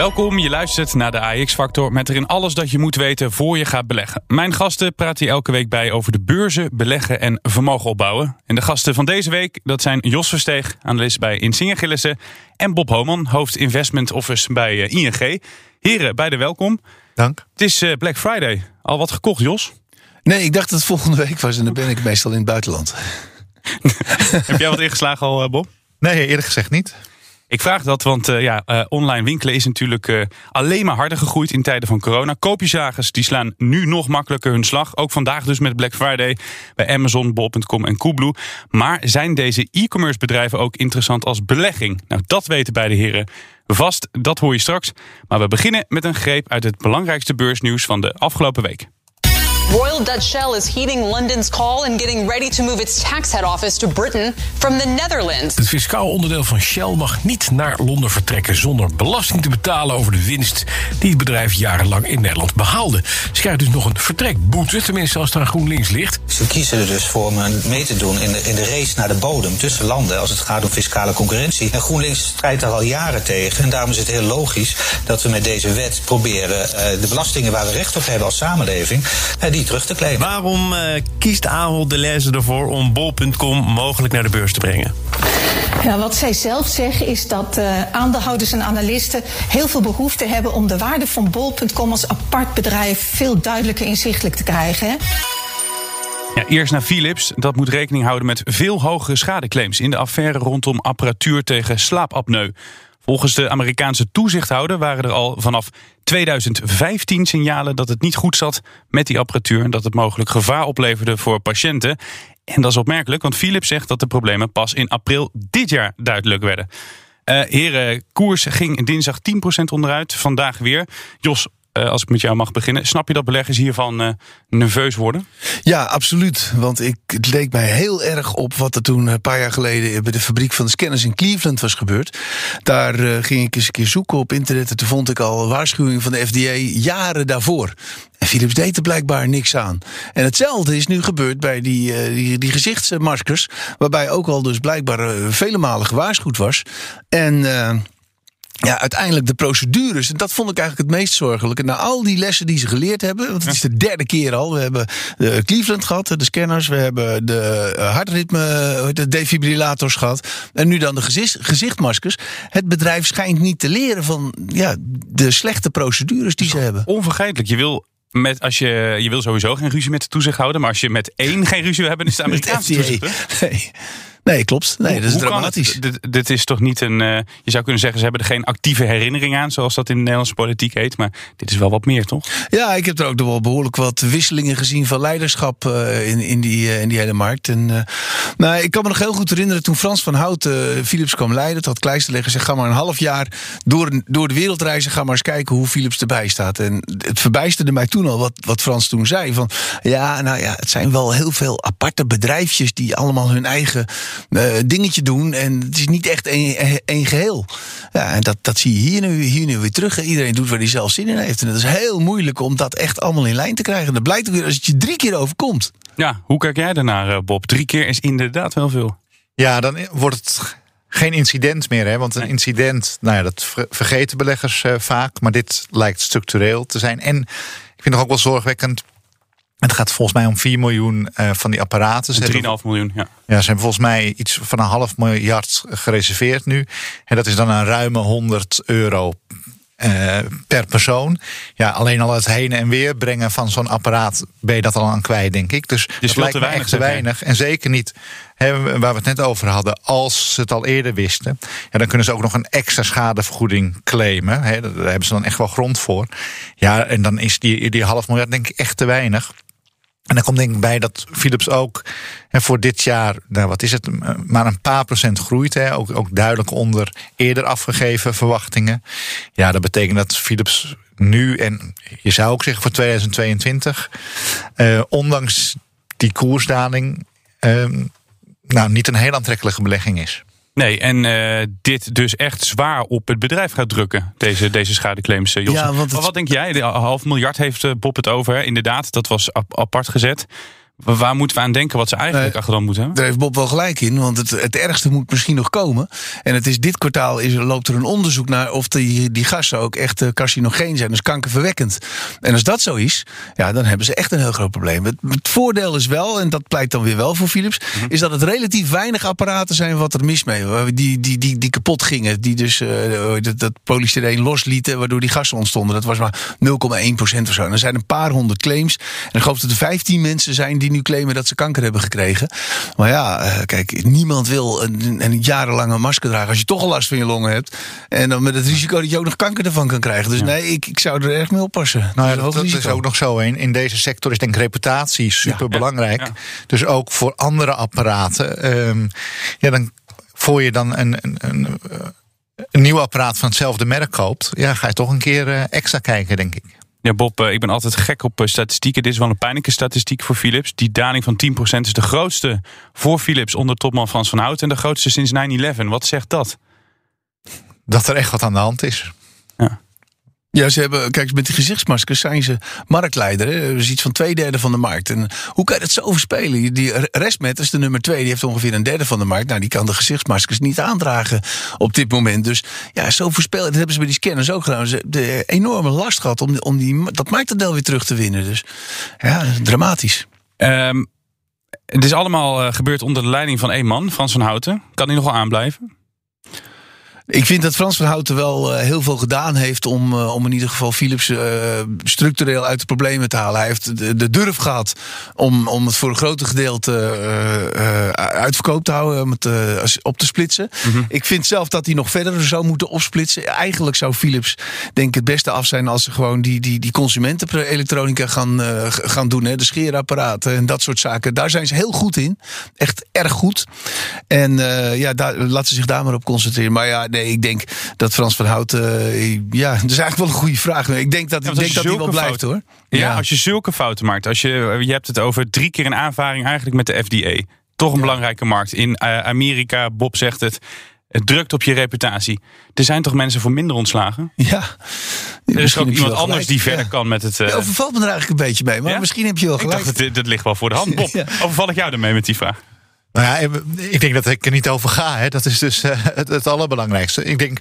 Welkom, je luistert naar de AX-factor met erin alles dat je moet weten voor je gaat beleggen. Mijn gasten praat hier elke week bij over de beurzen, beleggen en vermogen opbouwen. En de gasten van deze week, dat zijn Jos Versteeg, analist bij Insinger Gillissen... en Bob Homan, hoofd Investment Office bij eh, ING. Heren, beide welkom. Dank. Het is eh, Black Friday. Al wat gekocht, Jos? Nee, ik dacht dat het volgende week was en dan ben ik meestal in het buitenland. Heb jij wat ingeslagen al, eh, Bob? Nee, eerlijk gezegd niet. Ik vraag dat, want uh, ja, uh, online winkelen is natuurlijk uh, alleen maar harder gegroeid in tijden van corona. Koopjezagers die slaan nu nog makkelijker hun slag. Ook vandaag dus met Black Friday bij Amazon, Bol.com en Coolblue. Maar zijn deze e-commerce bedrijven ook interessant als belegging? Nou, dat weten beide heren vast. Dat hoor je straks. Maar we beginnen met een greep uit het belangrijkste beursnieuws van de afgelopen week. Royal Dutch Shell is heeding London's call and getting ready to move its tax head office to Britain from the Netherlands. Het fiscaal onderdeel van Shell mag niet naar Londen vertrekken zonder belasting te betalen over de winst die het bedrijf jarenlang in Nederland behaalde. Ze krijgen dus nog een vertrekboete, tenminste als er aan GroenLinks ligt. Ze kiezen er dus voor om mee te doen in de, in de race naar de bodem tussen landen als het gaat om fiscale concurrentie. En GroenLinks strijdt daar al jaren tegen. En daarom is het heel logisch dat we met deze wet proberen uh, de belastingen waar we recht op hebben als samenleving, uh, die terug te claimen. Waarom uh, kiest Ahold Deleuze ervoor om bol.com mogelijk naar de beurs te brengen? Ja, wat zij zelf zeggen is dat uh, aandeelhouders en analisten heel veel behoefte hebben om de waarde van bol.com als apart bedrijf veel duidelijker inzichtelijk te krijgen. Hè? Ja, eerst naar Philips. Dat moet rekening houden met veel hogere schadeclaims in de affaire rondom apparatuur tegen slaapapneu. Volgens de Amerikaanse toezichthouder waren er al vanaf 2015 signalen dat het niet goed zat met die apparatuur en dat het mogelijk gevaar opleverde voor patiënten. En dat is opmerkelijk, want Philips zegt dat de problemen pas in april dit jaar duidelijk werden. Uh, heren, koers ging dinsdag 10% onderuit, vandaag weer. Jos, als ik met jou mag beginnen. Snap je dat beleggers hiervan uh, nerveus worden? Ja, absoluut. Want ik, het leek mij heel erg op wat er toen een paar jaar geleden bij de fabriek van de scanners in Cleveland was gebeurd. Daar ging ik eens een keer zoeken op internet en toen vond ik al waarschuwingen van de FDA jaren daarvoor. En Philips deed er blijkbaar niks aan. En hetzelfde is nu gebeurd bij die, uh, die, gezichtsmaskers. Waarbij ook al dus blijkbaar vele malen gewaarschuwd was. En ja, uiteindelijk de procedures. En dat vond ik eigenlijk het meest zorgelijke. Na al die lessen die ze geleerd hebben. Want het is de derde keer al. We hebben de Cleveland gehad, de scanners. We hebben de hartritme, de defibrillators gehad. En nu dan de gezicht, gezichtmaskers. Het bedrijf schijnt niet te leren van ja, de slechte procedures die ze hebben. Onvergetelijk. Je wil met als je, je wil sowieso geen ruzie met de toezichthouder. Maar als je met één geen ruzie wil hebben, is het Amerikaanse toezicht. Nee. Nee, klopt. Nee, hoe, dat is dramatisch. Dit, dit, is toch niet een. Uh, je zou kunnen zeggen, ze hebben er geen actieve herinnering aan, zoals dat in de Nederlandse politiek heet. Maar dit is wel wat meer, toch? Ja, ik heb er ook nog wel behoorlijk wat wisselingen gezien van leiderschap uh, in, in, die, uh, in die hele markt. En, nou, ik kan me nog heel goed herinneren toen Frans van Houten Philips kwam leiden. Dat had Kleisterlegger gezegd: ga maar een half jaar door, door de wereld reizen. Ga maar eens kijken hoe Philips erbij staat. En het verbijsterde mij toen al wat, wat Frans toen zei: van ja, nou ja, het zijn wel heel veel aparte bedrijfjes die allemaal hun eigen dingetje doen. En het is niet echt één, één geheel. Ja, en dat, dat zie je hier nu, hier nu weer terug. Iedereen doet waar hij zelf zin in heeft. En het is heel moeilijk om dat echt allemaal in lijn te krijgen. Dat blijkt ook weer als het je drie keer overkomt. Ja, hoe kijk jij daarnaar, Bob? Drie keer is inderdaad wel veel. Ja, dan wordt het geen incident meer. Hè? Want een incident, nou ja, dat vergeten beleggers uh, vaak. Maar dit lijkt structureel te zijn. En ik vind het ook wel zorgwekkend. Het gaat volgens mij om 4 miljoen uh, van die apparaten. 3,5 miljoen, ja. Ja, ze hebben volgens mij iets van een half miljard gereserveerd nu. En dat is dan een ruime 100 euro uh, per persoon. Ja, alleen al het heen en weer brengen van zo'n apparaat ben je dat al aan kwijt, denk ik. Dus dat lijkt te weinig, echt te weinig. En zeker niet, hè, waar we het net over hadden, als ze het al eerder wisten. Ja, dan kunnen ze ook nog een extra schadevergoeding claimen. Hè, daar hebben ze dan echt wel grond voor. Ja, en dan is die, die half miljard denk ik echt te weinig. En dan komt denk ik bij dat Philips ook en voor dit jaar, nou wat is het, maar een paar procent groeit. Hè, ook, ook duidelijk onder eerder afgegeven verwachtingen. Ja, dat betekent dat Philips nu en je zou ook zeggen voor 2022, eh, ondanks die koersdaling, ehm, nou niet een heel aantrekkelijke belegging is. Nee, en eh, dit dus echt zwaar op het bedrijf gaat drukken, deze, deze schadeclaims, uh, Jos. Ja, want het- Maar wat denk jij? De half miljard heeft eh, Bob het over. hè? Inderdaad, dat was ap- apart gezet. Wa- Waar moeten we aan denken wat ze eigenlijk Nee. achteraan moeten hebben? Daar heeft Bob wel gelijk in, want het, het ergste moet misschien nog komen. En het is dit kwartaal is, loopt er een onderzoek naar of die, die gassen ook echt eh, carcinogeen zijn, dus kankerverwekkend. En als dat zo is, ja, dan hebben ze echt een heel groot probleem. Het, het voordeel is wel, en dat pleit dan weer wel voor Philips, Mhm. is dat het relatief weinig apparaten zijn wat er mis mee, die, die, die, die kapot gingen, die dus eh, dat, dat polystyreen loslieten, waardoor die gassen ontstonden. Dat was maar 0,1% of zo. En er zijn een paar honderd claims. En ik geloof dat er 15 mensen zijn die nu claimen dat ze kanker hebben gekregen. Maar ja, eh, kijk, niemand wil een, een jarenlange masker dragen als je toch al last van je longen hebt. En dan met het risico dat je ook nog kanker ervan kan krijgen. Dus nee, ik, ik zou er erg mee oppassen. Nou Dat ja, is een dat, dat is ook nog zo. In, in deze sector is denk ik reputatie super belangrijk. Ja. Dus ook voor andere apparaten. ehm, ja, dan, voor je dan een, een, een, een nieuw apparaat van hetzelfde merk koopt, ja, ga je toch een keer eh, extra kijken, denk ik. Ja, Bob, eh, ik ben altijd gek op eh, statistieken. Dit is wel een pijnlijke statistiek voor Philips. Die daling van 10% is de grootste voor Philips onder topman Frans van Hout. En de grootste sinds 9-11. Wat zegt dat? Dat er echt wat aan de hand is. Ja, ze hebben, kijk, met die gezichtsmaskers zijn ze marktleider. Hè? Dus iets van twee derde van de markt. En hoe kan je dat zo verspelen? Die Resmet is de nummer twee, die heeft ongeveer een derde van de markt. Nou, die kan de gezichtsmaskers niet aandragen op dit moment. Dus ja, zo voorspelen. Dat hebben ze bij die scanners ook gedaan. Ze hebben enorme last gehad om, om die, dat marktaandeel weer terug te winnen. Dus ja, dramatisch. Ehm, het is allemaal eh, gebeurd onder de leiding van één man, Frans van Houten. Kan hij nog wel aanblijven? Ik vind dat Frans van Houten wel eh, heel veel gedaan heeft om, eh, om in ieder geval Philips eh, structureel uit de problemen te halen. Hij heeft de, de durf gehad om, om het voor een groot gedeelte eh, eh, uitverkoop te houden, om het op te splitsen. Ik vind zelf dat hij nog verder zou moeten opsplitsen. Eigenlijk zou Philips denk ik het beste af zijn als ze gewoon die, die, die consumentenelektronica gaan, gaan doen. Hè? De scheerapparaten en dat soort zaken. Daar zijn ze heel goed in. Echt erg goed. En ja, daar, laten ze zich daar maar op concentreren. Maar ja, nee, ik denk dat Frans van Houten... eh, ja, dat is eigenlijk wel een goede vraag. Ik denk dat, Ja, ik denk dat hij wel blijft fouten- hoor. Ja, als je zulke fouten maakt. Als je, je hebt het over drie keer een aanvaring eigenlijk met de FDA. Toch een belangrijke markt. In eh, Amerika, Bob zegt het, het drukt op je reputatie. Er zijn toch mensen voor minder ontslagen? Ja. Er is ook iemand anders die verder kan met het... eh, Je overvalt me er eigenlijk een beetje mee. Maar Ja? misschien heb je wel ik gelijk. dacht, dat, dat ligt wel voor de hand. Bob, Ja. overval ik jou ermee met die vraag? Nou ja, ik denk dat ik er niet over ga. Hè. Dat is dus eh, het, het allerbelangrijkste. Ik denk,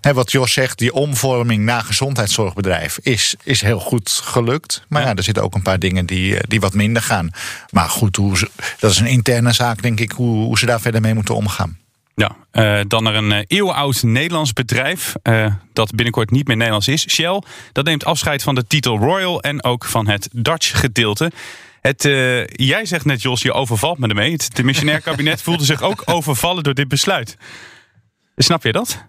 hè, wat Jos zegt, die omvorming naar gezondheidszorgbedrijf is, is heel goed gelukt. Maar ja. er zitten ook een paar dingen die, eh, die wat minder gaan. Maar goed, hoe ze, dat is een interne zaak, denk ik, hoe, hoe ze daar verder mee moeten omgaan. Ja, eh, dan naar een eh, eeuwenoud Nederlands bedrijf. eh, dat binnenkort niet meer Nederlands is. Shell. Dat neemt afscheid van de titel Royal en ook van het Dutch gedeelte. Het, jij zegt net, Jos, je overvalt me ermee. Het demissionair kabinet voelde zich ook overvallen door dit besluit. Snap je dat?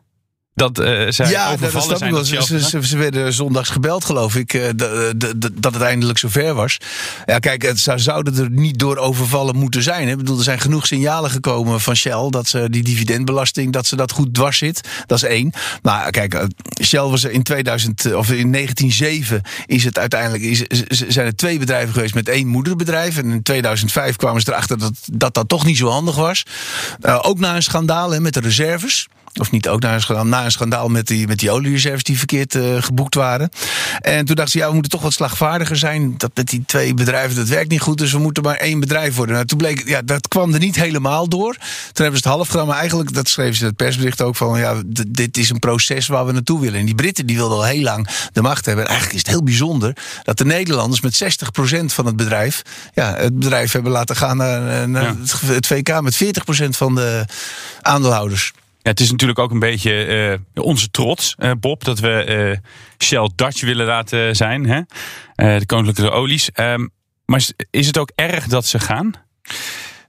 Dat eh zij ja, overvallen dat zijn. wel. Ze, ze, ze werden zondags gebeld, geloof ik, eh, dat, dat, het eindelijk zover was. Ja, kijk, het zou, zouden er niet door overvallen moeten zijn. Hè. Ik bedoel, er zijn genoeg signalen gekomen van Shell dat ze die dividendbelasting, dat ze dat goed dwars zit. Dat is één. Maar kijk, eh, Shell was er in 2000 of in 1907 is het uiteindelijk is, zijn er twee bedrijven geweest met één moederbedrijf. En in 2005 kwamen ze erachter dat dat, dat toch niet zo handig was. Eh, ook na een schandaal hè, met de reserves. Of niet ook na een schandaal, na een schandaal met die, met die oliereserves die verkeerd eh, geboekt waren. En toen dachten ze, ja, we moeten toch wat slagvaardiger zijn. Dat met die twee bedrijven, dat werkt niet goed. Dus we moeten maar één bedrijf worden. Nou, toen bleek, ja, dat kwam er niet helemaal door. Toen hebben ze het half gedaan. Maar eigenlijk, dat schreven ze in het persbericht ook van, ja, dit is een proces waar we naartoe willen. En die Britten, die wilden al heel lang de macht hebben. En eigenlijk is het heel bijzonder dat de Nederlanders met 60% van het bedrijf, ja, het bedrijf hebben laten gaan naar, naar Ja. het, het VK met 40% van de aandeelhouders. Ja, het is natuurlijk ook een beetje eh, onze trots, eh, Bob, dat we eh, Shell Dutch willen laten zijn. Hè? De koninklijke olies. Maar is, is het ook erg dat ze gaan?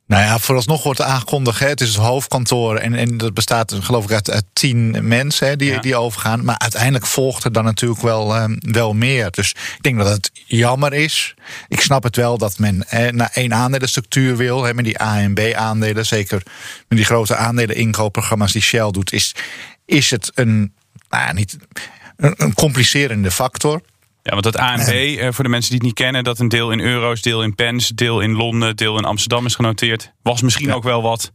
Nou ja, vooralsnog wordt aangekondigd, hè, het is het hoofdkantoor en, en dat bestaat geloof ik uit, uit tien mensen hè, die, Ja. die overgaan. Maar uiteindelijk volgt er dan natuurlijk wel, ehm, wel meer. Dus ik denk dat het jammer is. Ik snap het wel dat men naar één aandelenstructuur wil, hè, met die A en B aandelen. Zeker met die grote aandelen inkoopprogramma's die Shell doet, is, is het een, nou ja, niet een, een complicerende factor. Ja, want dat ANB, eh, voor de mensen die het niet kennen, dat een deel in euro's, deel in pence, deel in Londen, deel in Amsterdam is genoteerd, was misschien ook wel wat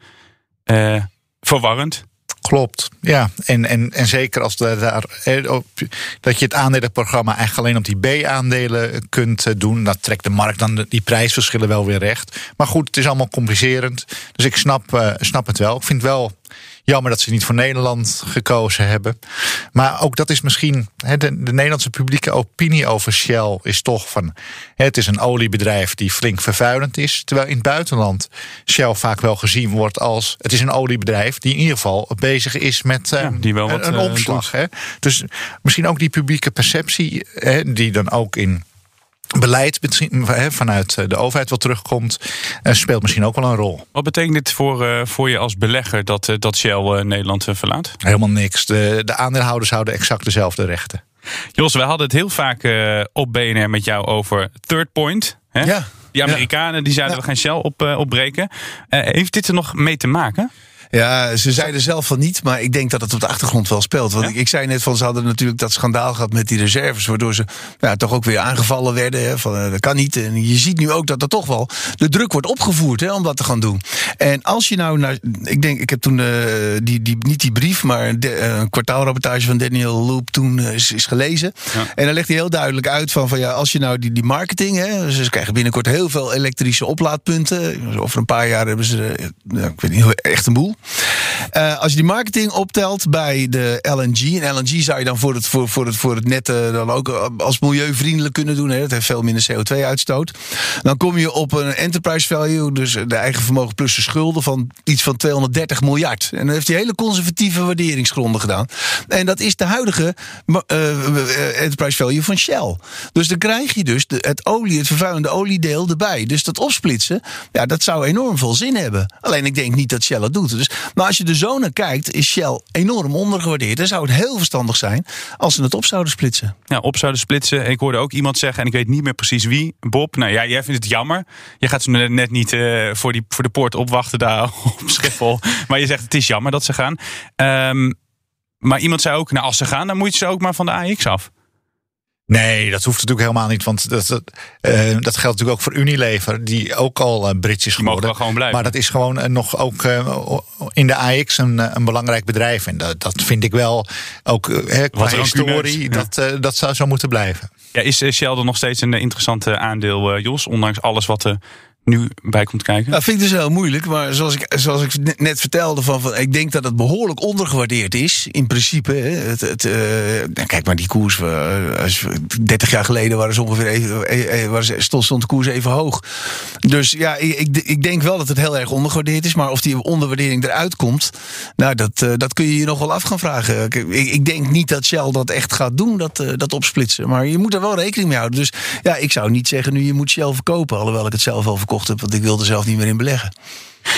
eh, verwarrend. Klopt, ja. En, en, en zeker als de, daar, eh, op, dat je het aandelenprogramma eigenlijk alleen op die B-aandelen kunt doen. Dat trekt de markt dan die prijsverschillen wel weer recht. Maar goed, het is allemaal complicerend. Dus ik snap, snap het wel. Ik vind wel jammer dat ze niet voor Nederland gekozen hebben. Maar ook dat is misschien. de, de Nederlandse publieke opinie over Shell is toch van. Het is een oliebedrijf die flink vervuilend is. Terwijl in het buitenland Shell vaak wel gezien wordt als. Het is een oliebedrijf die in ieder geval bezig is met eh, Ja, die wel een, wat, een eh, omslag. Dus misschien ook die publieke perceptie, die dan ook in beleid vanuit eh, de overheid wat terugkomt, eh, speelt misschien ook wel een rol. Wat betekent dit voor, eh, voor je als belegger dat, dat Shell Nederland verlaat? Helemaal niks. De, de aandeelhouders houden exact dezelfde rechten. Jos, wij hadden het heel vaak op BNR met jou over Third Point. Hè? Ja. Die Amerikanen die zeiden Ja. we gaan Shell op, opbreken. Heeft dit er nog mee te maken? Ja, ze zeiden zelf van niet, maar ik denk dat het op de achtergrond wel speelt. Want Ja? ik, ik zei net van, ze hadden natuurlijk dat schandaal gehad met die reserves, waardoor ze ja, toch ook weer aangevallen werden. Hè, van, eh, dat kan niet. En je ziet nu ook dat er toch wel de druk wordt opgevoerd hè, om dat te gaan doen. En als je nou naar, ik denk, ik heb toen eh, die, die, niet die brief, maar een, de- eh, kwartaalrapportage van Daniel Loop toen is, is gelezen. Ja. En dan legt hij heel duidelijk uit van, van ja, als je nou die, die marketing, hè, ze krijgen binnenkort heel veel elektrische oplaadpunten. Over een paar jaar hebben ze, ja, ik weet niet, echt een boel. Eh, als je die marketing optelt bij de LNG. En LNG zou je dan voor het, voor, voor het, voor het net eh, dan ook als milieuvriendelijk kunnen doen. Hè. Dat heeft veel minder CO2-uitstoot. Dan kom je op een enterprise value, dus de eigen vermogen plus de schulden, van iets van 230 miljard. En dan heeft hij hele conservatieve waarderingsgronden gedaan. En dat is de huidige eh, eh, enterprise value van Shell. Dus dan krijg je dus de, het olie, het vervuilende oliedeel erbij. Dus dat opsplitsen, ja, dat zou enorm veel zin hebben. Alleen ik denk niet dat Shell het doet. Dus, maar als je er zo naar kijkt, is Shell enorm ondergewaardeerd. Dan zou het heel verstandig zijn als ze het op zouden splitsen. Ja, op zouden splitsen. Ik hoorde ook iemand zeggen, en ik weet niet meer precies wie. Bob, nou ja, jij vindt het jammer. Je gaat ze net- net niet eh, voor, die, voor de poort opwachten daar op Schiphol. maar je zegt het is jammer dat ze gaan. Ehm, maar iemand zei ook, nou als ze gaan, dan moet je ze ook maar van de AX af. Nee, dat hoeft natuurlijk helemaal niet. Want dat, dat, eh, dat geldt natuurlijk ook voor Unilever, die ook al uh, Brits is geworden. wel gewoon blijven. Maar dat is gewoon eh, nog ook in de AX een, een belangrijk bedrijf. En dat, dat vind ik wel ook qua historie, ja. dat, dat zou zo moeten blijven. Ja, is Shell dan nog steeds een interessante aandeel, Jos? Ondanks alles wat er nu bij komt kijken. Dat vind ik dus heel moeilijk. Maar zoals ik, zoals ik net- vertelde, van, van, ik denk dat het behoorlijk ondergewaardeerd is. In principe. Het, het, eh, nou, kijk maar, die koers. eh, als we- 30 jaar geleden waren ze ongeveer even, eh, eh, waren stond, de koers even hoog. Dus ja, ik, ik, denk wel dat het heel erg ondergewaardeerd is. Maar of die onderwaardering eruit komt, nou, dat, eh, dat kun je je nog wel af gaan vragen. Ik, ik denk niet dat Shell dat echt gaat doen, dat, eh, dat opsplitsen. Maar je moet er wel rekening mee houden. Dus ja, ik zou niet zeggen nu je moet Shell verkopen. Alhoewel ik het zelf al verkocht heb, want ik wilde zelf niet meer in beleggen.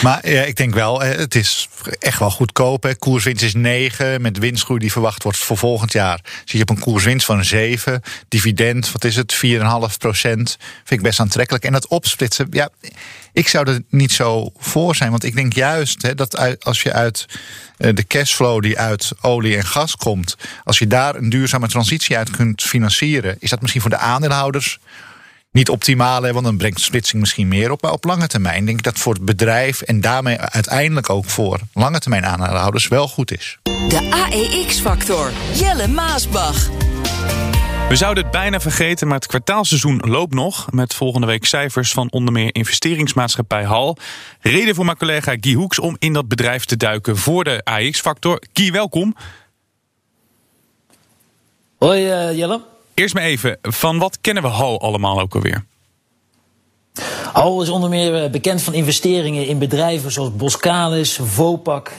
Maar ja, ik denk wel, eh, het is echt wel goedkoop. Hè. Koerswinst is 9, met winstgroei die verwacht wordt voor volgend jaar. Zit je op een koerswinst van 7. Dividend, wat is het, 4,5 procent. Vind ik best aantrekkelijk. En dat opsplitsen, ja, ik zou er niet zo voor zijn. Want ik denk juist hè, dat als je uit eh, de cashflow die uit olie en gas komt... als je daar een duurzame transitie uit kunt financieren... is dat misschien voor de aandeelhouders niet optimaal, hè, want dan brengt splitsing misschien meer op. Maar op lange termijn denk ik dat voor het bedrijf en daarmee uiteindelijk ook voor lange termijn aandeelhouders wel goed is. De AEX-factor. Jelle Maasbach. We zouden het bijna vergeten, maar het kwartaalseizoen loopt nog. Met volgende week cijfers van onder meer investeringsmaatschappij HAL. Reden voor mijn collega Guy Hoeks om in dat bedrijf te duiken voor de AX-factor. Guy, welkom. Hoi eh, Jelle. Eerst maar even, van wat kennen we HAL allemaal ook alweer? HAL is onder meer eh, bekend van investeringen in bedrijven zoals Boskalis, Vopak,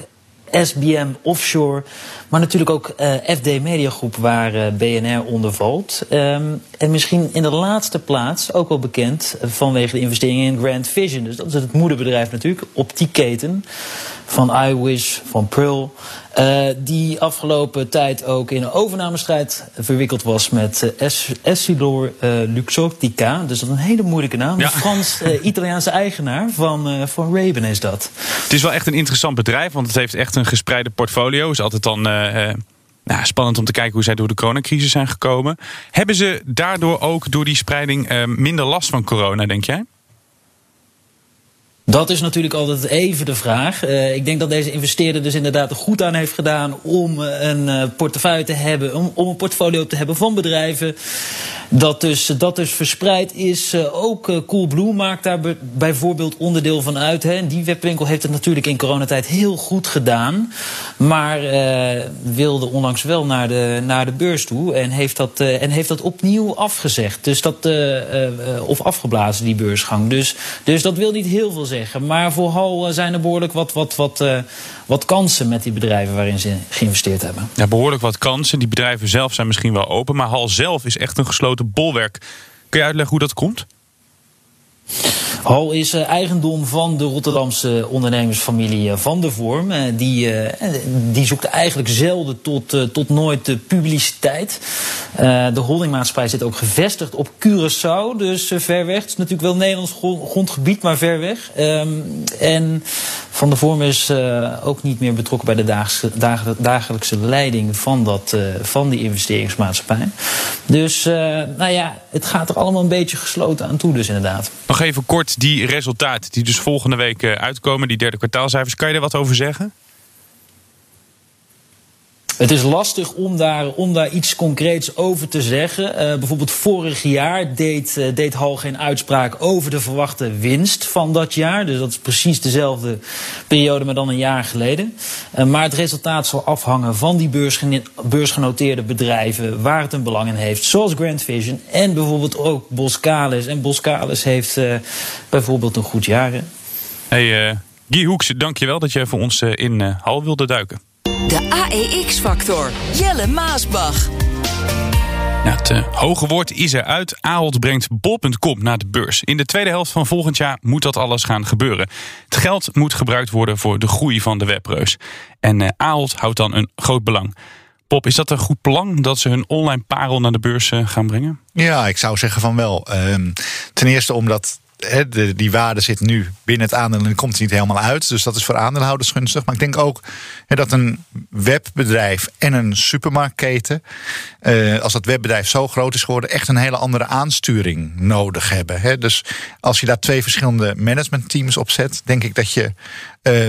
SBM Offshore. Maar natuurlijk ook eh, FD Mediagroep waar eh, BNR onder valt. Ehm, en misschien in de laatste plaats ook wel bekend vanwege de investeringen in Grand Vision. Dus dat is het moederbedrijf natuurlijk, optiekketen van iWish, van Pearl. eh, die afgelopen tijd ook in een overnamestrijd verwikkeld was met Es- Essilor eh, Luxottica. Dus dat is een hele moeilijke naam. Ja. Frans-Italiaanse eigenaar van, van Raven is dat. Het is wel echt een interessant bedrijf, want het heeft echt een gespreide portfolio. Is altijd dan Nou, spannend om te kijken hoe zij door de coronacrisis zijn gekomen. Hebben ze daardoor ook door die spreiding eh, minder last van corona, denk jij? Dat is natuurlijk altijd even de vraag. Uh, ik denk dat deze investeerder dus inderdaad er goed aan heeft gedaan om een uh, portefeuille te hebben, om, om, een portfolio te hebben van bedrijven. Dat dus, dat dus verspreid is. Uh, ook Coolblue maakt daar bijvoorbeeld onderdeel van uit. Hè. En die webwinkel heeft het natuurlijk in coronatijd heel goed gedaan. Maar wilde onlangs wel naar de, naar de beurs toe en heeft dat, en heeft dat opnieuw afgezegd. Dus dat, of afgeblazen, die beursgang. Dus, dus dat wil niet heel veel zeggen. Maar vooral zijn er behoorlijk wat, wat, wat, uh, wat kansen met die bedrijven waarin ze geïnvesteerd hebben. Ja, behoorlijk wat kansen. Die bedrijven zelf zijn misschien wel open. Maar Hal zelf is echt een gesloten bolwerk. Kun je uitleggen hoe dat komt? Hal is uh, eigendom van de Rotterdamse ondernemersfamilie uh, Van der Vorm. Uh, die, die zoekt eigenlijk zelden tot, tot nooit de publiciteit. de holdingmaatschappij zit ook gevestigd op Curaçao, dus ver weg. Het is natuurlijk wel Nederlands grondgebied, maar ver weg. Um, en Van der Vorm is ook niet meer betrokken bij de dagelijkse leiding van, dat, van die investeringsmaatschappij. Dus nou ja, het gaat er allemaal een beetje gesloten aan toe dus inderdaad. Nog even kort die resultaten die dus volgende week eh, uitkomen, die derde kwartaalcijfers. Kan je er wat over zeggen? Het is lastig om daar, om daar iets concreets over te zeggen. Uh, bijvoorbeeld vorig jaar deed, uh, deed Hal geen uitspraak over de verwachte winst van dat jaar. Dus dat is precies dezelfde periode, maar dan een jaar geleden. Uh, maar het resultaat zal afhangen van die beursgeno beursgenoteerde bedrijven waar het een belang in heeft. Zoals Grand Vision en bijvoorbeeld ook Boskalis. En Boskalis heeft bijvoorbeeld een goed jaar. Hè? Hey, Guy Hoeks, dankjewel dat je voor ons in Hal wilde duiken. De AEX-factor. Jelle Maasbach. Ja, het uh, hoge woord is eruit. Ahold brengt bol.com naar de beurs. In de tweede helft van volgend jaar moet dat alles gaan gebeuren. Het geld moet gebruikt worden voor de groei van de webreus. En uh, Ahold houdt dan een groot belang. Pop, is dat een goed plan dat ze hun online parel naar de beurs uh, gaan brengen? Ja, ik zou zeggen van wel. Ehm, ten eerste omdat die waarde zit nu binnen het aandeel en komt niet helemaal uit. Dus dat is voor aandeelhouders gunstig. Maar ik denk ook dat een webbedrijf en een supermarktketen, eh, als dat webbedrijf zo groot is geworden, echt een hele andere aansturing nodig hebben. Dus als je daar twee verschillende managementteams op zet, denk ik dat je eh,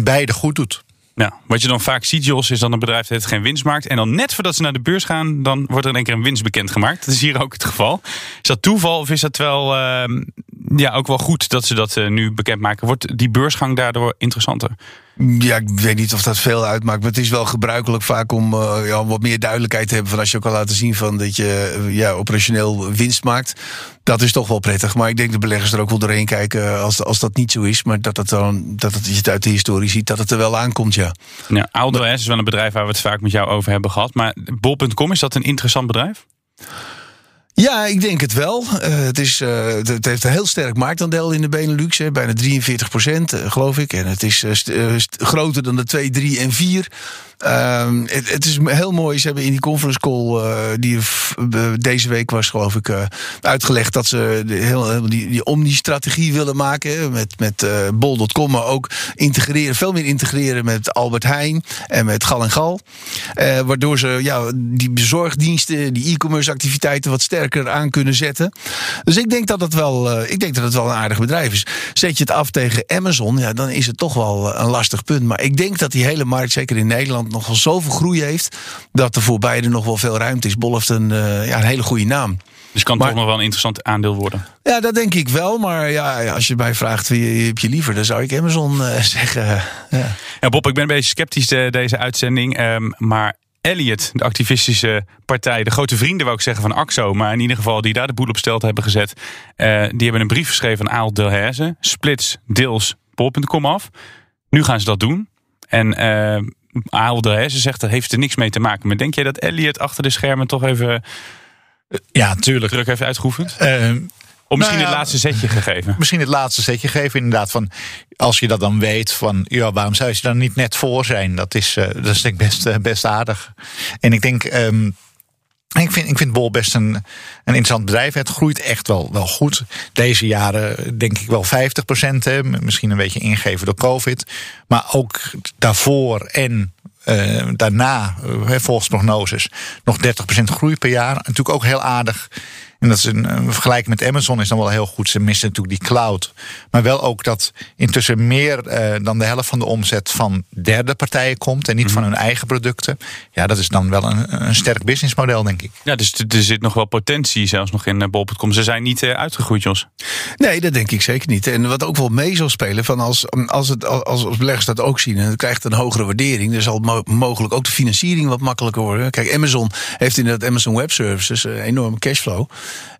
beide goed doet. Ja, wat je dan vaak ziet, Jos, is dan een bedrijf dat geen winst maakt. En dan net voordat ze naar de beurs gaan, dan wordt er in één keer een winst bekendgemaakt. Dat is hier ook het geval. Is dat toeval of is dat wel uh, ja, ook wel goed dat ze dat uh, nu bekendmaken? Wordt die beursgang daardoor interessanter? Ja, ik weet niet of dat veel uitmaakt. Maar het is wel gebruikelijk vaak om uh, ja, wat meer duidelijkheid te hebben. Van als je ook al laten zien van dat je uh, ja, operationeel winst maakt. Dat is toch wel prettig. Maar ik denk dat beleggers er ook wel doorheen kijken als, als dat niet zo is. Maar dat, het dan, dat het, je het uit de historie ziet, dat het er wel aankomt, ja. ja Aldo is wel een bedrijf waar we het vaak met jou over hebben gehad. Maar bol.com, is dat een interessant bedrijf? Ja, ik denk het wel. Uh, het, is, uh, het heeft een heel sterk marktaandeel in de Benelux. Hè, bijna 43 procent, uh, geloof ik. En het is groter dan de 2, 3 en 4. Um, het, het, is heel mooi. Ze hebben in die conference call uh, die deze week was, geloof ik, uh, uitgelegd dat ze heel, die, die omni-strategie willen maken. Met, met uh, bol.com, maar ook integreren, veel meer integreren met Albert Heijn en met Gal en Gal. waardoor ze ja, die bezorgdiensten, die e-commerce activiteiten wat sterker aan kunnen zetten. Dus ik denk dat het wel, ik denk dat het wel een aardig bedrijf is. Zet je het af tegen Amazon, ja, dan is het toch wel een lastig punt. Maar ik denk dat die hele markt, zeker in Nederland, nog wel zoveel groei heeft. dat er voor beide nog wel veel ruimte is. Bol heeft een, uh, ja, een hele goede naam. Dus kan maar, toch nog wel een interessant aandeel worden? Ja, dat denk ik wel. Maar ja, als je mij vraagt wie heb je liever, dan zou ik Amazon uh, zeggen. Ja. ja. Bob, ik ben een beetje sceptisch de, deze uitzending. Um, maar Elliot, de activistische partij, de grote vrienden wou ik zeggen van AXO, maar in ieder geval die daar de boel op stelt hebben gezet, uh, die hebben een brief geschreven aan Aal Delhaize, splits deels pol.com af. Nu gaan ze dat doen. En uh, Aalde, hè, ze zegt dat heeft er niks mee te maken. Maar denk jij dat Elliot achter de schermen toch even... Ja, tuurlijk. Druk heeft uitgeoefend? Uh, of misschien nou ja, het laatste zetje gegeven? Misschien het laatste zetje geven, inderdaad. Van, als je dat dan weet, van ja, waarom zou je dan niet net voor zijn? Dat is, uh, dat is denk ik best, uh, best aardig. En ik denk... Um, ik vind, ik vind Bol best een, een interessant bedrijf. Het groeit echt wel, wel goed. Deze jaren denk ik wel 50% Misschien een beetje ingegeven door COVID. Maar ook daarvoor en eh, daarna, volgens prognoses, nog 30% groei per jaar. Natuurlijk ook heel aardig. En dat is een, een vergelijking met Amazon is dan wel heel goed. Ze missen natuurlijk die cloud. Maar wel ook dat intussen meer eh, dan de helft van de omzet van derde partijen komt en niet van hun eigen producten. Ja, dat is dan wel een, een sterk businessmodel, denk ik. Ja, dus er zit nog wel potentie zelfs nog in eh, bol.com. Ze zijn niet eh, uitgegroeid, Jos. Nee, dat denk ik zeker niet. En wat ook wel mee zal spelen, van als, als, het, als, als beleggers dat ook zien en het krijgt een hogere waardering, dan zal mo- mogelijk ook de financiering wat makkelijker worden. Kijk, Amazon heeft inderdaad Amazon Web Services, een enorme cashflow.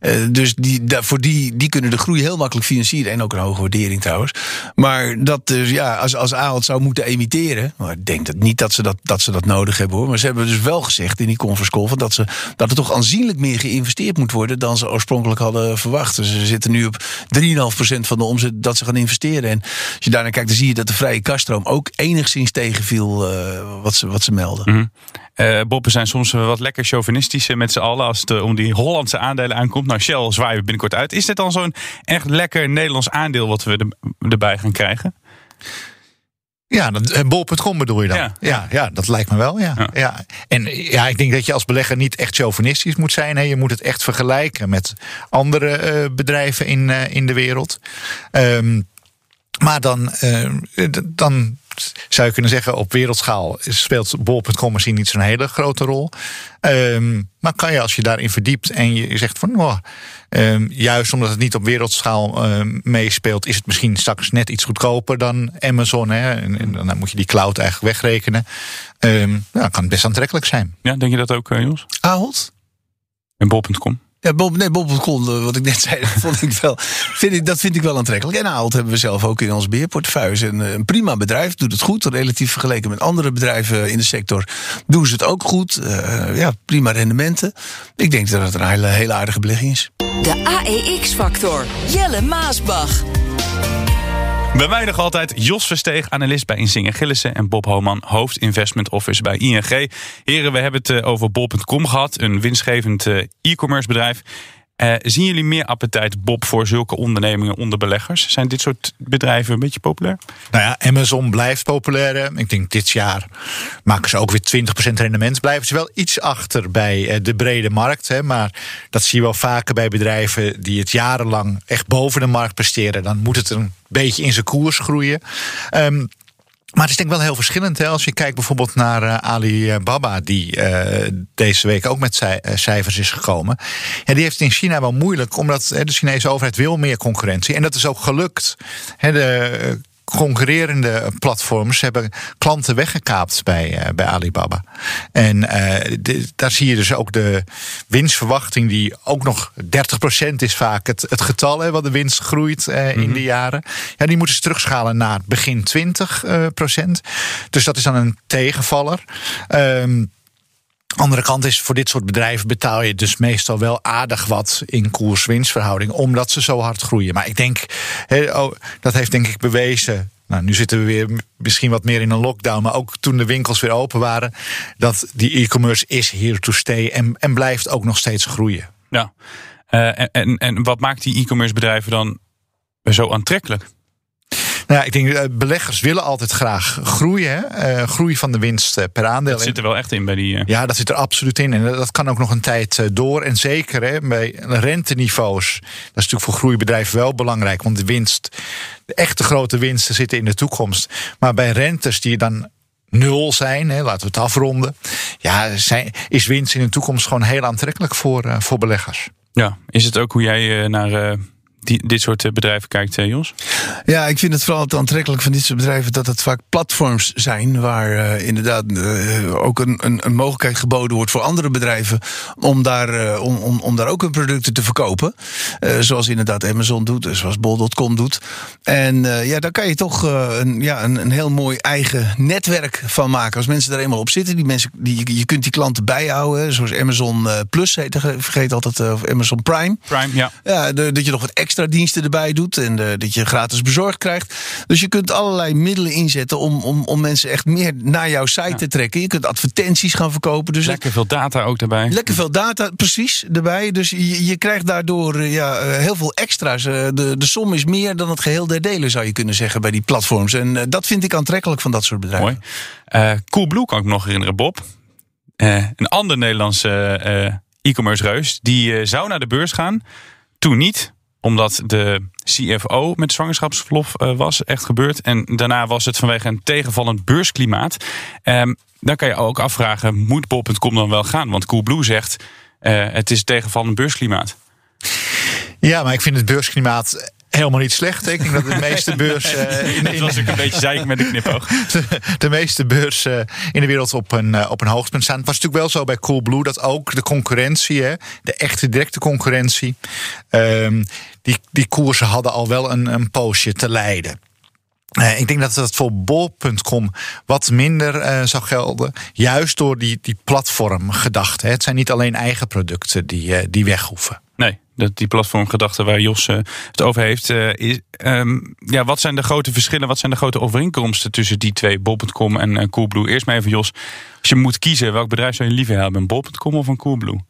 Eh, dus die, voor die, die kunnen de groei heel makkelijk financieren. En ook een hoge waardering trouwens. Maar dat dus, ja, als, als Ahold zou moeten emitteren. Maar ik denk dat niet dat ze dat, dat ze dat nodig hebben hoor. Maar ze hebben dus wel gezegd in die conference van dat, ze, dat er toch aanzienlijk meer geïnvesteerd moet worden dan ze oorspronkelijk hadden verwacht. Dus ze zitten nu op 3,5% van de omzet dat ze gaan investeren. En als je daarnaar kijkt, dan zie je dat de vrije kaststroom ook enigszins tegenviel eh, wat, ze, wat ze melden. Mhm. Eh, Boppen zijn soms wat lekker chauvinistisch met z'n allen als het om die Hollandse aandelen aankomt. Nou, Shell zwaaien we binnenkort uit. Is dit dan zo'n echt lekker Nederlands aandeel wat we er- erbij gaan krijgen? Ja, eh, bol.com bedoel je dan? Ja. Ja, ja, dat lijkt me wel. Ja. Ja. En ja, ik denk dat je als belegger niet echt chauvinistisch moet zijn. Hè. Je moet het echt vergelijken met andere eh, bedrijven in, eh, in de wereld. Ehm, maar dan, dan zou je kunnen zeggen, op wereldschaal speelt bol.com misschien niet zo'n hele grote rol. Ehm, maar kan je als je daarin verdiept en je zegt van, oh, ehm, juist omdat het niet op wereldschaal ehm, meespeelt, is het misschien straks net iets goedkoper dan Amazon. Hè? En, en dan moet je die cloud eigenlijk wegrekenen. Ehm nou, kan het best aantrekkelijk zijn. Ja, denk je dat ook, eh, Jos? Ahold? En bol.com? Ja, Bob, nee, Bob.com, eh, wat ik net zei, dat, vond ik wel, vind ik, dat vind ik wel aantrekkelijk. En Ahold hebben we zelf ook in ons beheerportefeuille. Een, eh, een prima bedrijf, doet het goed. Relatief vergeleken met andere bedrijven in de sector doen ze het ook goed. Eh, ja, prima rendementen. Ik denk dat het een hele, hele aardige belegging is. De AEX-factor. Jelle Maasbach. Bij mij nog altijd Jos Versteeg, analist bij Insinger Gillissen... en Bob Homan, hoofd Investment Office bij ING. Heren, we hebben het eh, over bol.com gehad, een winstgevend eh, e-commerce bedrijf. Eh, zien jullie meer appetijt, Bob, voor zulke ondernemingen onder beleggers? Zijn dit soort bedrijven een beetje populair? Nou ja, Amazon blijft populair. Ik denk dit jaar maken ze ook weer 20% rendement. Blijven ze wel iets achter bij eh, de brede markt. Hè. Maar dat zie je wel vaker bij bedrijven die het jarenlang echt boven de markt presteren. Dan moet het een beetje in zijn koers groeien. Ehm, maar het is denk ik wel heel verschillend. Hè? Als je kijkt bijvoorbeeld naar eh, Alibaba, die eh, deze week ook met eh, cijfers is gekomen. Ja, die heeft in China wel moeilijk, omdat de Chinese overheid wil meer concurrentie. En dat is ook gelukt. Hè, de concurrerende platforms hebben klanten weggekaapt bij, eh, bij Alibaba. En eh, de- daar zie je dus ook de winstverwachting, die ook nog 30% is vaak het, het getal hè, wat de winst groeit eh, in de jaren. Ja, die moeten ze terugschalen naar begin 20 eh, procent. Dus dat is dan een tegenvaller. Ehm andere kant is, voor dit soort bedrijven betaal je dus meestal wel aardig wat in koers-winstverhouding, omdat ze zo hard groeien. Maar ik denk, oh, dat heeft denk ik bewezen. Nou, nu zitten we weer misschien wat meer in een lockdown, maar ook toen de winkels weer open waren, dat die e-commerce is here to stay en, en blijft ook nog steeds groeien. Ja. Eh, en, en, en wat maakt die e-commerce bedrijven dan zo aantrekkelijk? Nou, ja, ik denk eh, beleggers willen altijd graag groeien, hè? Eh, groei van de winst eh, per aandeel. Dat zit er wel echt in bij die... Ja, dat zit er absoluut in. En dat kan ook nog een tijd door. En zeker hè, bij renteniveaus. Dat is natuurlijk voor groeibedrijven wel belangrijk. Want de winst, de echte grote winsten zitten in de toekomst. Maar bij rentes die dan nul zijn, hè, laten we het afronden. Ja, zijn, is winst in de toekomst gewoon heel aantrekkelijk voor, voor beleggers. Ja, is het ook hoe jij naar die, dit soort eh, bedrijven kijkt, eh, Jos? Ja, ik vind het vooral het aantrekkelijk van dit soort bedrijven dat het vaak platforms zijn waar eh, inderdaad ook een, een, een mogelijkheid geboden wordt voor andere bedrijven om daar, om, om, om daar ook hun producten te verkopen. Zoals inderdaad Amazon doet, zoals bol.com doet. En ja, daar kan je toch een, ja, een, een heel mooi eigen netwerk van maken. Als mensen daar eenmaal op zitten, die mensen, die, je kunt die klanten bijhouden, zoals Amazon Plus heet, vergeet altijd, of Amazon Prime. Prime, ja. Ja, de- dat je nog wat extra extra diensten erbij doet. En eh, dat je gratis bezorgd krijgt. Dus je kunt allerlei middelen inzetten om, om, om mensen echt meer naar jouw site te trekken. Je kunt advertenties gaan verkopen. Dus Lekker veel data ook daarbij. Lekker veel data, precies, erbij. Dus je, je krijgt daardoor eh, ja, eh, heel veel extra's. De, de som is meer dan het geheel der delen, zou je kunnen zeggen, bij die platforms. En dat vind ik aantrekkelijk van dat soort bedrijven. Mooi. Eh Coolblue kan ik nog herinneren, Bob. Een ander Nederlandse e-commerce reus. Die zou naar de beurs gaan. Toen niet omdat de CFO met zwangerschapsverlof eh, was, echt gebeurd. En daarna was het vanwege een tegenvallend beursklimaat. Ehm, dan kan je ook afvragen, moet bol.com dan wel gaan? Want Coolblue zegt, eh, het is tegenvallend beursklimaat. Ja, maar ik vind het beursklimaat helemaal niet slecht. Ik denk dat de meeste beurs... eh, in, was ook een beetje zeik met de knipoog. de, de meeste beurs eh, in de wereld op een, eh, op een hoogtepunt staan. Het was natuurlijk wel zo bij Coolblue dat ook de concurrentie, hè, de echte directe concurrentie, ehm, die, die koersen hadden al wel een, een poosje te lijden. Eh, ik denk dat dat voor bol.com wat minder zou gelden. Juist door die, die platformgedachte. Het zijn niet alleen eigen producten die, eh, die weg hoeven. Dat die platformgedachte waar Jos eh, het over heeft. eh, is, ehm, ja, wat zijn de grote verschillen? Wat zijn de grote overeenkomsten tussen die twee, bol.com en eh, Coolblue? Eerst maar even Jos, als je moet kiezen, welk bedrijf zou je liever hebben? Een bol.com of een Coolblue?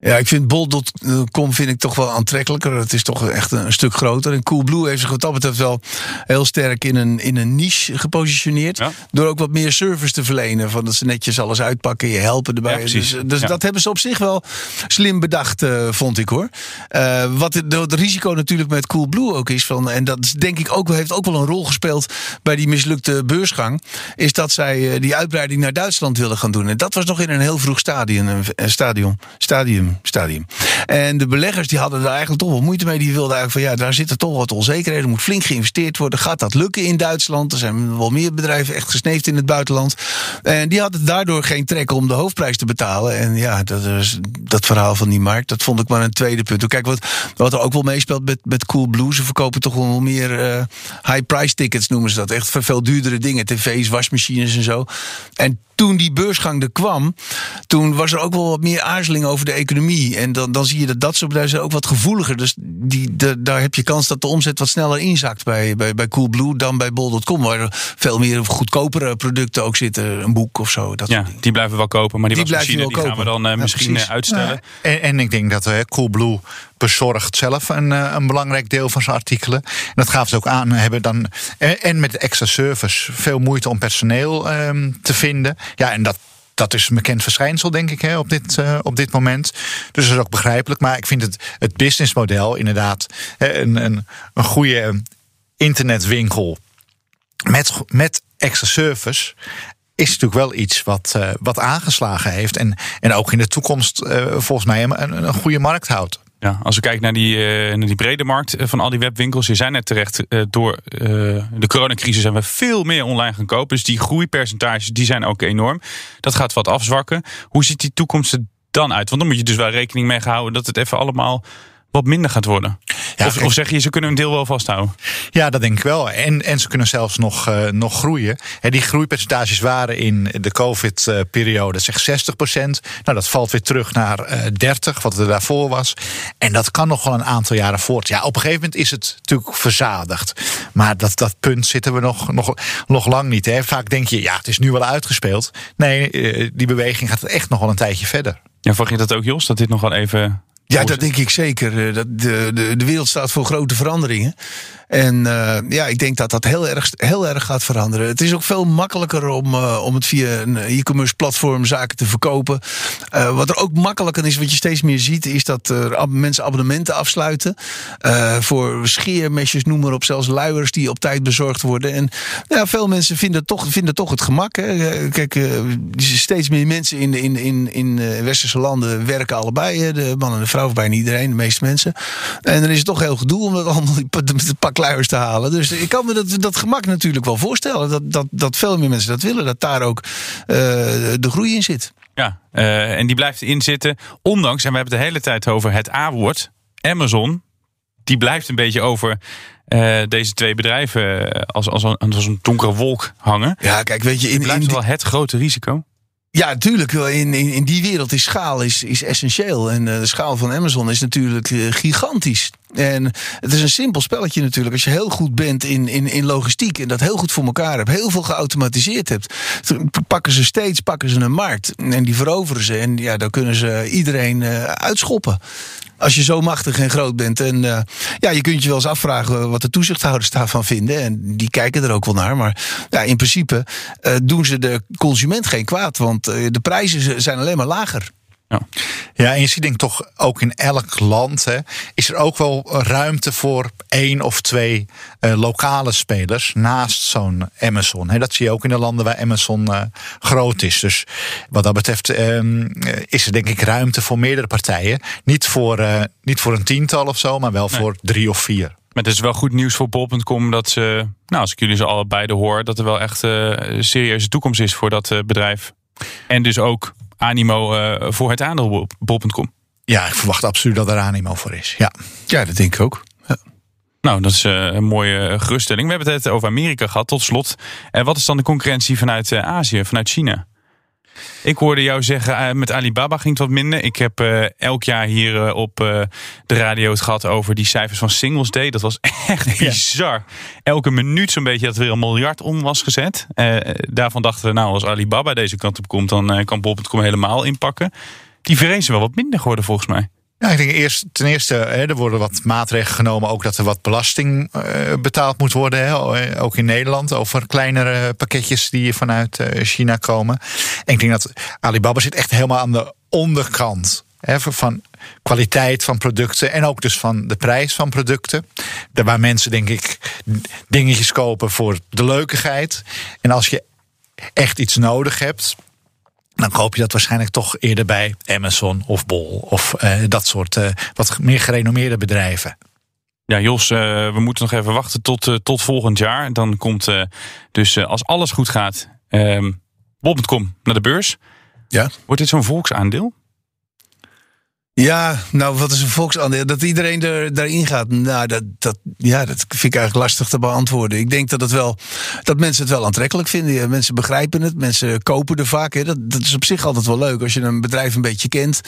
Ja, ik vind bol.com vind ik toch wel aantrekkelijker. Het is toch echt een, stuk groter. En Coolblue heeft zich wat dat betreft wel heel sterk in een, in een niche gepositioneerd. Door ook wat meer service te verlenen. Van dat ze netjes alles uitpakken, je helpen erbij. Ja, dus dus Ja. dat hebben ze op zich wel slim bedacht, eh, vond ik hoor. Eh, wat het, het risico natuurlijk met Coolblue ook is van, en dat is denk ik ook, heeft ook wel een rol gespeeld bij die mislukte beursgang, is dat zij eh, die uitbreiding naar Duitsland wilden gaan doen. En dat was nog in een heel vroeg stadium, een, een stadium, stadium. En de beleggers die hadden daar eigenlijk toch wel moeite mee. Die wilden eigenlijk van ja, daar zitten toch wat onzekerheden. Er moet flink geïnvesteerd worden. Gaat dat lukken in Duitsland? Er zijn wel meer bedrijven echt gesneefd in het buitenland. En die hadden daardoor geen trek om de hoofdprijs te betalen. En ja, dat, is, dat verhaal van die markt, dat vond ik maar een tweede punt. Kijk, wat, wat er ook wel meespeelt met, met Coolblue. Ze verkopen toch wel meer eh, high price tickets noemen ze dat. Echt veel duurdere dingen. TV's, wasmachines en zo. En toen die beursgang er kwam, toen was er ook wel wat meer aarzeling over de economie. En dan, dan zie je dat dat soort bedrijven ook wat gevoeliger. Dus die, de, daar heb je kans dat de omzet wat sneller inzakt bij, bij, bij Coolblue dan bij Bol.com. Waar er veel meer goedkopere producten ook zitten. Een boek of zo. Dat Ja, die blijven we wel kopen, maar die, Die die gaan we dan eh, Ja, misschien precies. eh, uitstellen. Ja, en, en ik denk dat eh, Coolblue bezorgt zelf een, eh, een belangrijk deel van zijn artikelen. En dat gaven ze ook aan. Hebben dan, en, en met extra service veel moeite om personeel ehm, te vinden. Ja, en dat. Dat is een bekend verschijnsel, denk ik, hè, op, dit, eh, op dit moment. Dus dat is ook begrijpelijk. Maar ik vind het, het businessmodel inderdaad een, een, een goede internetwinkel met, met extra service is natuurlijk wel iets wat, eh, wat aangeslagen heeft. En, en ook in de toekomst eh, volgens mij een, een goede markt houdt. Ja, als we kijken naar die, eh, naar die brede markt eh, van al die webwinkels. Je zijn net terecht, eh, door de coronacrisis zijn we veel meer online gaan kopen. Dus die groeipercentages die zijn ook enorm. Dat gaat wat afzwakken. Hoe ziet die toekomst er dan uit? Want dan moet je dus wel rekening mee houden dat het even allemaal wat minder gaat worden. Of, zeg je, ze kunnen een deel wel vasthouden? Ja, dat denk ik wel. En, en ze kunnen zelfs nog, eh, nog groeien. Hè, die groeipercentages waren in de COVID-periode zeg 60% Nou, dat valt weer terug naar eh 30, wat er daarvoor was. En dat kan nog wel een aantal jaren voort. Ja, op een gegeven moment is het natuurlijk verzadigd. Maar dat, dat punt zitten we nog, nog, nog lang niet. Hè. Vaak denk je, ja, het is nu wel uitgespeeld. Nee, eh, die beweging gaat echt nog wel een tijdje verder. Ja, verwacht je dat ook, Jos? Dat dit nog wel even... Ja, dat denk ik zeker. Eh, Dat de, de, de wereld staat voor grote veranderingen. En eh, ja, ik denk dat dat heel erg, heel erg gaat veranderen. Het is ook veel makkelijker om, eh, om het via een e-commerce platform zaken te verkopen. Wat er ook makkelijker is, wat je steeds meer ziet, is dat er mensen abonnementen afsluiten. voor scheermesjes, noem maar op, zelfs luiers die op tijd bezorgd worden. En ja, veel mensen vinden toch, vinden toch het gemak. Hè. Kijk, steeds meer mensen in, in, in, in westerse landen werken allebei. De man en de vrouw, of bijna iedereen, de meeste mensen. En dan is het toch heel gedoe om dat allemaal met pak luiers te halen. Dus ik kan me dat, dat gemak natuurlijk wel voorstellen. Dat, dat, dat veel meer mensen dat willen. Dat daar ook eh, de groei in zit. Ja, eh, en die blijft erin zitten. Ondanks, en we hebben het de hele tijd over het A-woord, Amazon. Die blijft een beetje over eh, deze twee bedrijven als, als, een, als een donkere wolk hangen. Ja, kijk, weet je, Die in, blijft in, wel het grote risico. Ja, natuurlijk. In, in, in die wereld is schaal is, is essentieel. En de schaal van Amazon is natuurlijk gigantisch. En het is een simpel spelletje natuurlijk. Als je heel goed bent in, in, in logistiek en dat heel goed voor elkaar hebt, heel veel geautomatiseerd hebt, pakken ze steeds pakken ze een markt en die veroveren ze. En ja, dan kunnen ze iedereen uh, uitschoppen. Als je zo machtig en groot bent. En uh, ja, je kunt je wel eens afvragen wat de toezichthouders daarvan vinden. En die kijken er ook wel naar. Maar ja, in principe uh, doen ze de consument geen kwaad. Want de prijzen zijn alleen maar lager. Ja. ja, en je ziet denk ik toch ook in elk land hè, is er ook wel ruimte voor één of twee uh, lokale spelers naast zo'n Amazon. Hè. Dat zie je ook in de landen waar Amazon uh, groot is. Dus wat dat betreft um, is er denk ik ruimte voor meerdere partijen. Niet voor, uh, niet voor een tiental of zo, maar wel nee. voor drie of vier. Maar het is wel goed nieuws voor bol.com dat ze, nou als ik jullie zo allebei hoor, dat er wel echt een serieuze toekomst is voor dat bedrijf. En dus ook animo uh, voor het aandeel bol.com? Ja, ik verwacht absoluut dat er animo voor is. Ja, ja dat denk ik ook. Ja. Nou, dat is uh, een mooie geruststelling. We hebben het over Amerika gehad, tot slot. En wat is dan de concurrentie vanuit uh, Azië, vanuit China? Ik hoorde jou zeggen, uh, met Alibaba ging het wat minder. Ik heb uh, elk jaar hier uh, op de radio het gehad over die cijfers van Singles Day. Dat was echt bizar. Ja. Elke minuut zo'n beetje dat er weer een miljard om was gezet. daarvan dachten we, nou als Alibaba deze kant op komt, dan kan Bol.com helemaal inpakken. Die vrezen wel wat minder geworden volgens mij. Ja, ik denk eerst, ten eerste, hè, er worden wat maatregelen genomen. Ook dat er wat belasting uh, betaald moet worden. Hè, ook in Nederland. Over kleinere pakketjes die vanuit uh, China komen. En ik denk dat Alibaba zit echt helemaal aan de onderkant. Hè, van kwaliteit van producten. En ook dus van de prijs van producten. Daar waar mensen, denk ik, dingetjes kopen voor de leukigheid. En als je echt iets nodig hebt dan koop je dat waarschijnlijk toch eerder bij Amazon of Bol of uh, dat soort uh, wat meer gerenommeerde bedrijven. Ja, Jos, uh, we moeten nog even wachten tot, tot volgend jaar. Dan komt dus als alles goed gaat, Bol.com naar de beurs. Ja. Wordt dit zo'n volksaandeel? Ja, nou, wat is een volksaandeel? Dat iedereen er, daarin gaat. Nou, dat, dat, ja, dat vind ik eigenlijk lastig te beantwoorden. Ik denk dat, het wel, dat mensen het wel aantrekkelijk vinden. Mensen begrijpen het, mensen kopen er vaak. Hè. Dat, dat is op zich altijd wel leuk. Als je een bedrijf een beetje kent,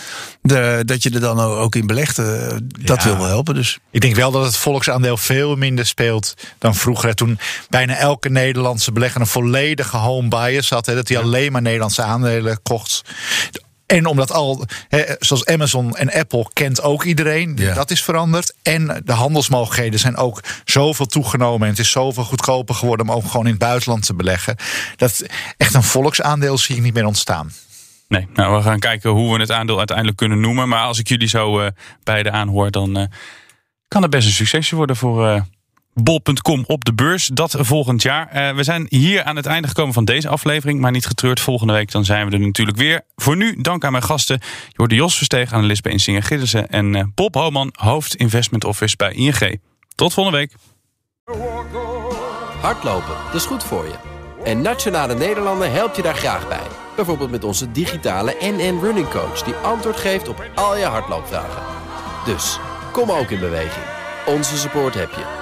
de, dat je er dan ook in belegt. Uh, dat ja. wil wel helpen. Dus. Ik denk wel dat het volksaandeel veel minder speelt dan vroeger. Toen bijna elke Nederlandse belegger een volledige home bias had. Hè, dat hij alleen maar Nederlandse aandelen kocht en omdat al, zoals Amazon en Apple kent ook iedereen. Ja. Dat is veranderd. En de handelsmogelijkheden zijn ook zoveel toegenomen. En het is zoveel goedkoper geworden om ook gewoon in het buitenland te beleggen. Dat echt een volksaandeel zie ik niet meer ontstaan. Nee, nou we gaan kijken hoe we het aandeel uiteindelijk kunnen noemen. Maar als ik jullie zo uh, beide aanhoor, dan uh, kan het best een succesje worden voor, uh, bol.com op de beurs. Dat volgend jaar. Uh, we zijn hier aan het einde gekomen van deze aflevering. Maar niet getreurd. Volgende week dan zijn we er natuurlijk weer. Voor nu dank aan mijn gasten. Jorde Jos Versteeg, analist bij Insinger Giddersen. En uh, Bob Homan, hoofd Investment Office bij ING. Tot volgende week. Hardlopen, dat is goed voor je. En Nationale Nederlanden helpt je daar graag bij. Bijvoorbeeld met onze digitale NN Running Coach. Die antwoord geeft op al je hardloopvragen. Dus, kom ook in beweging. Onze support heb je.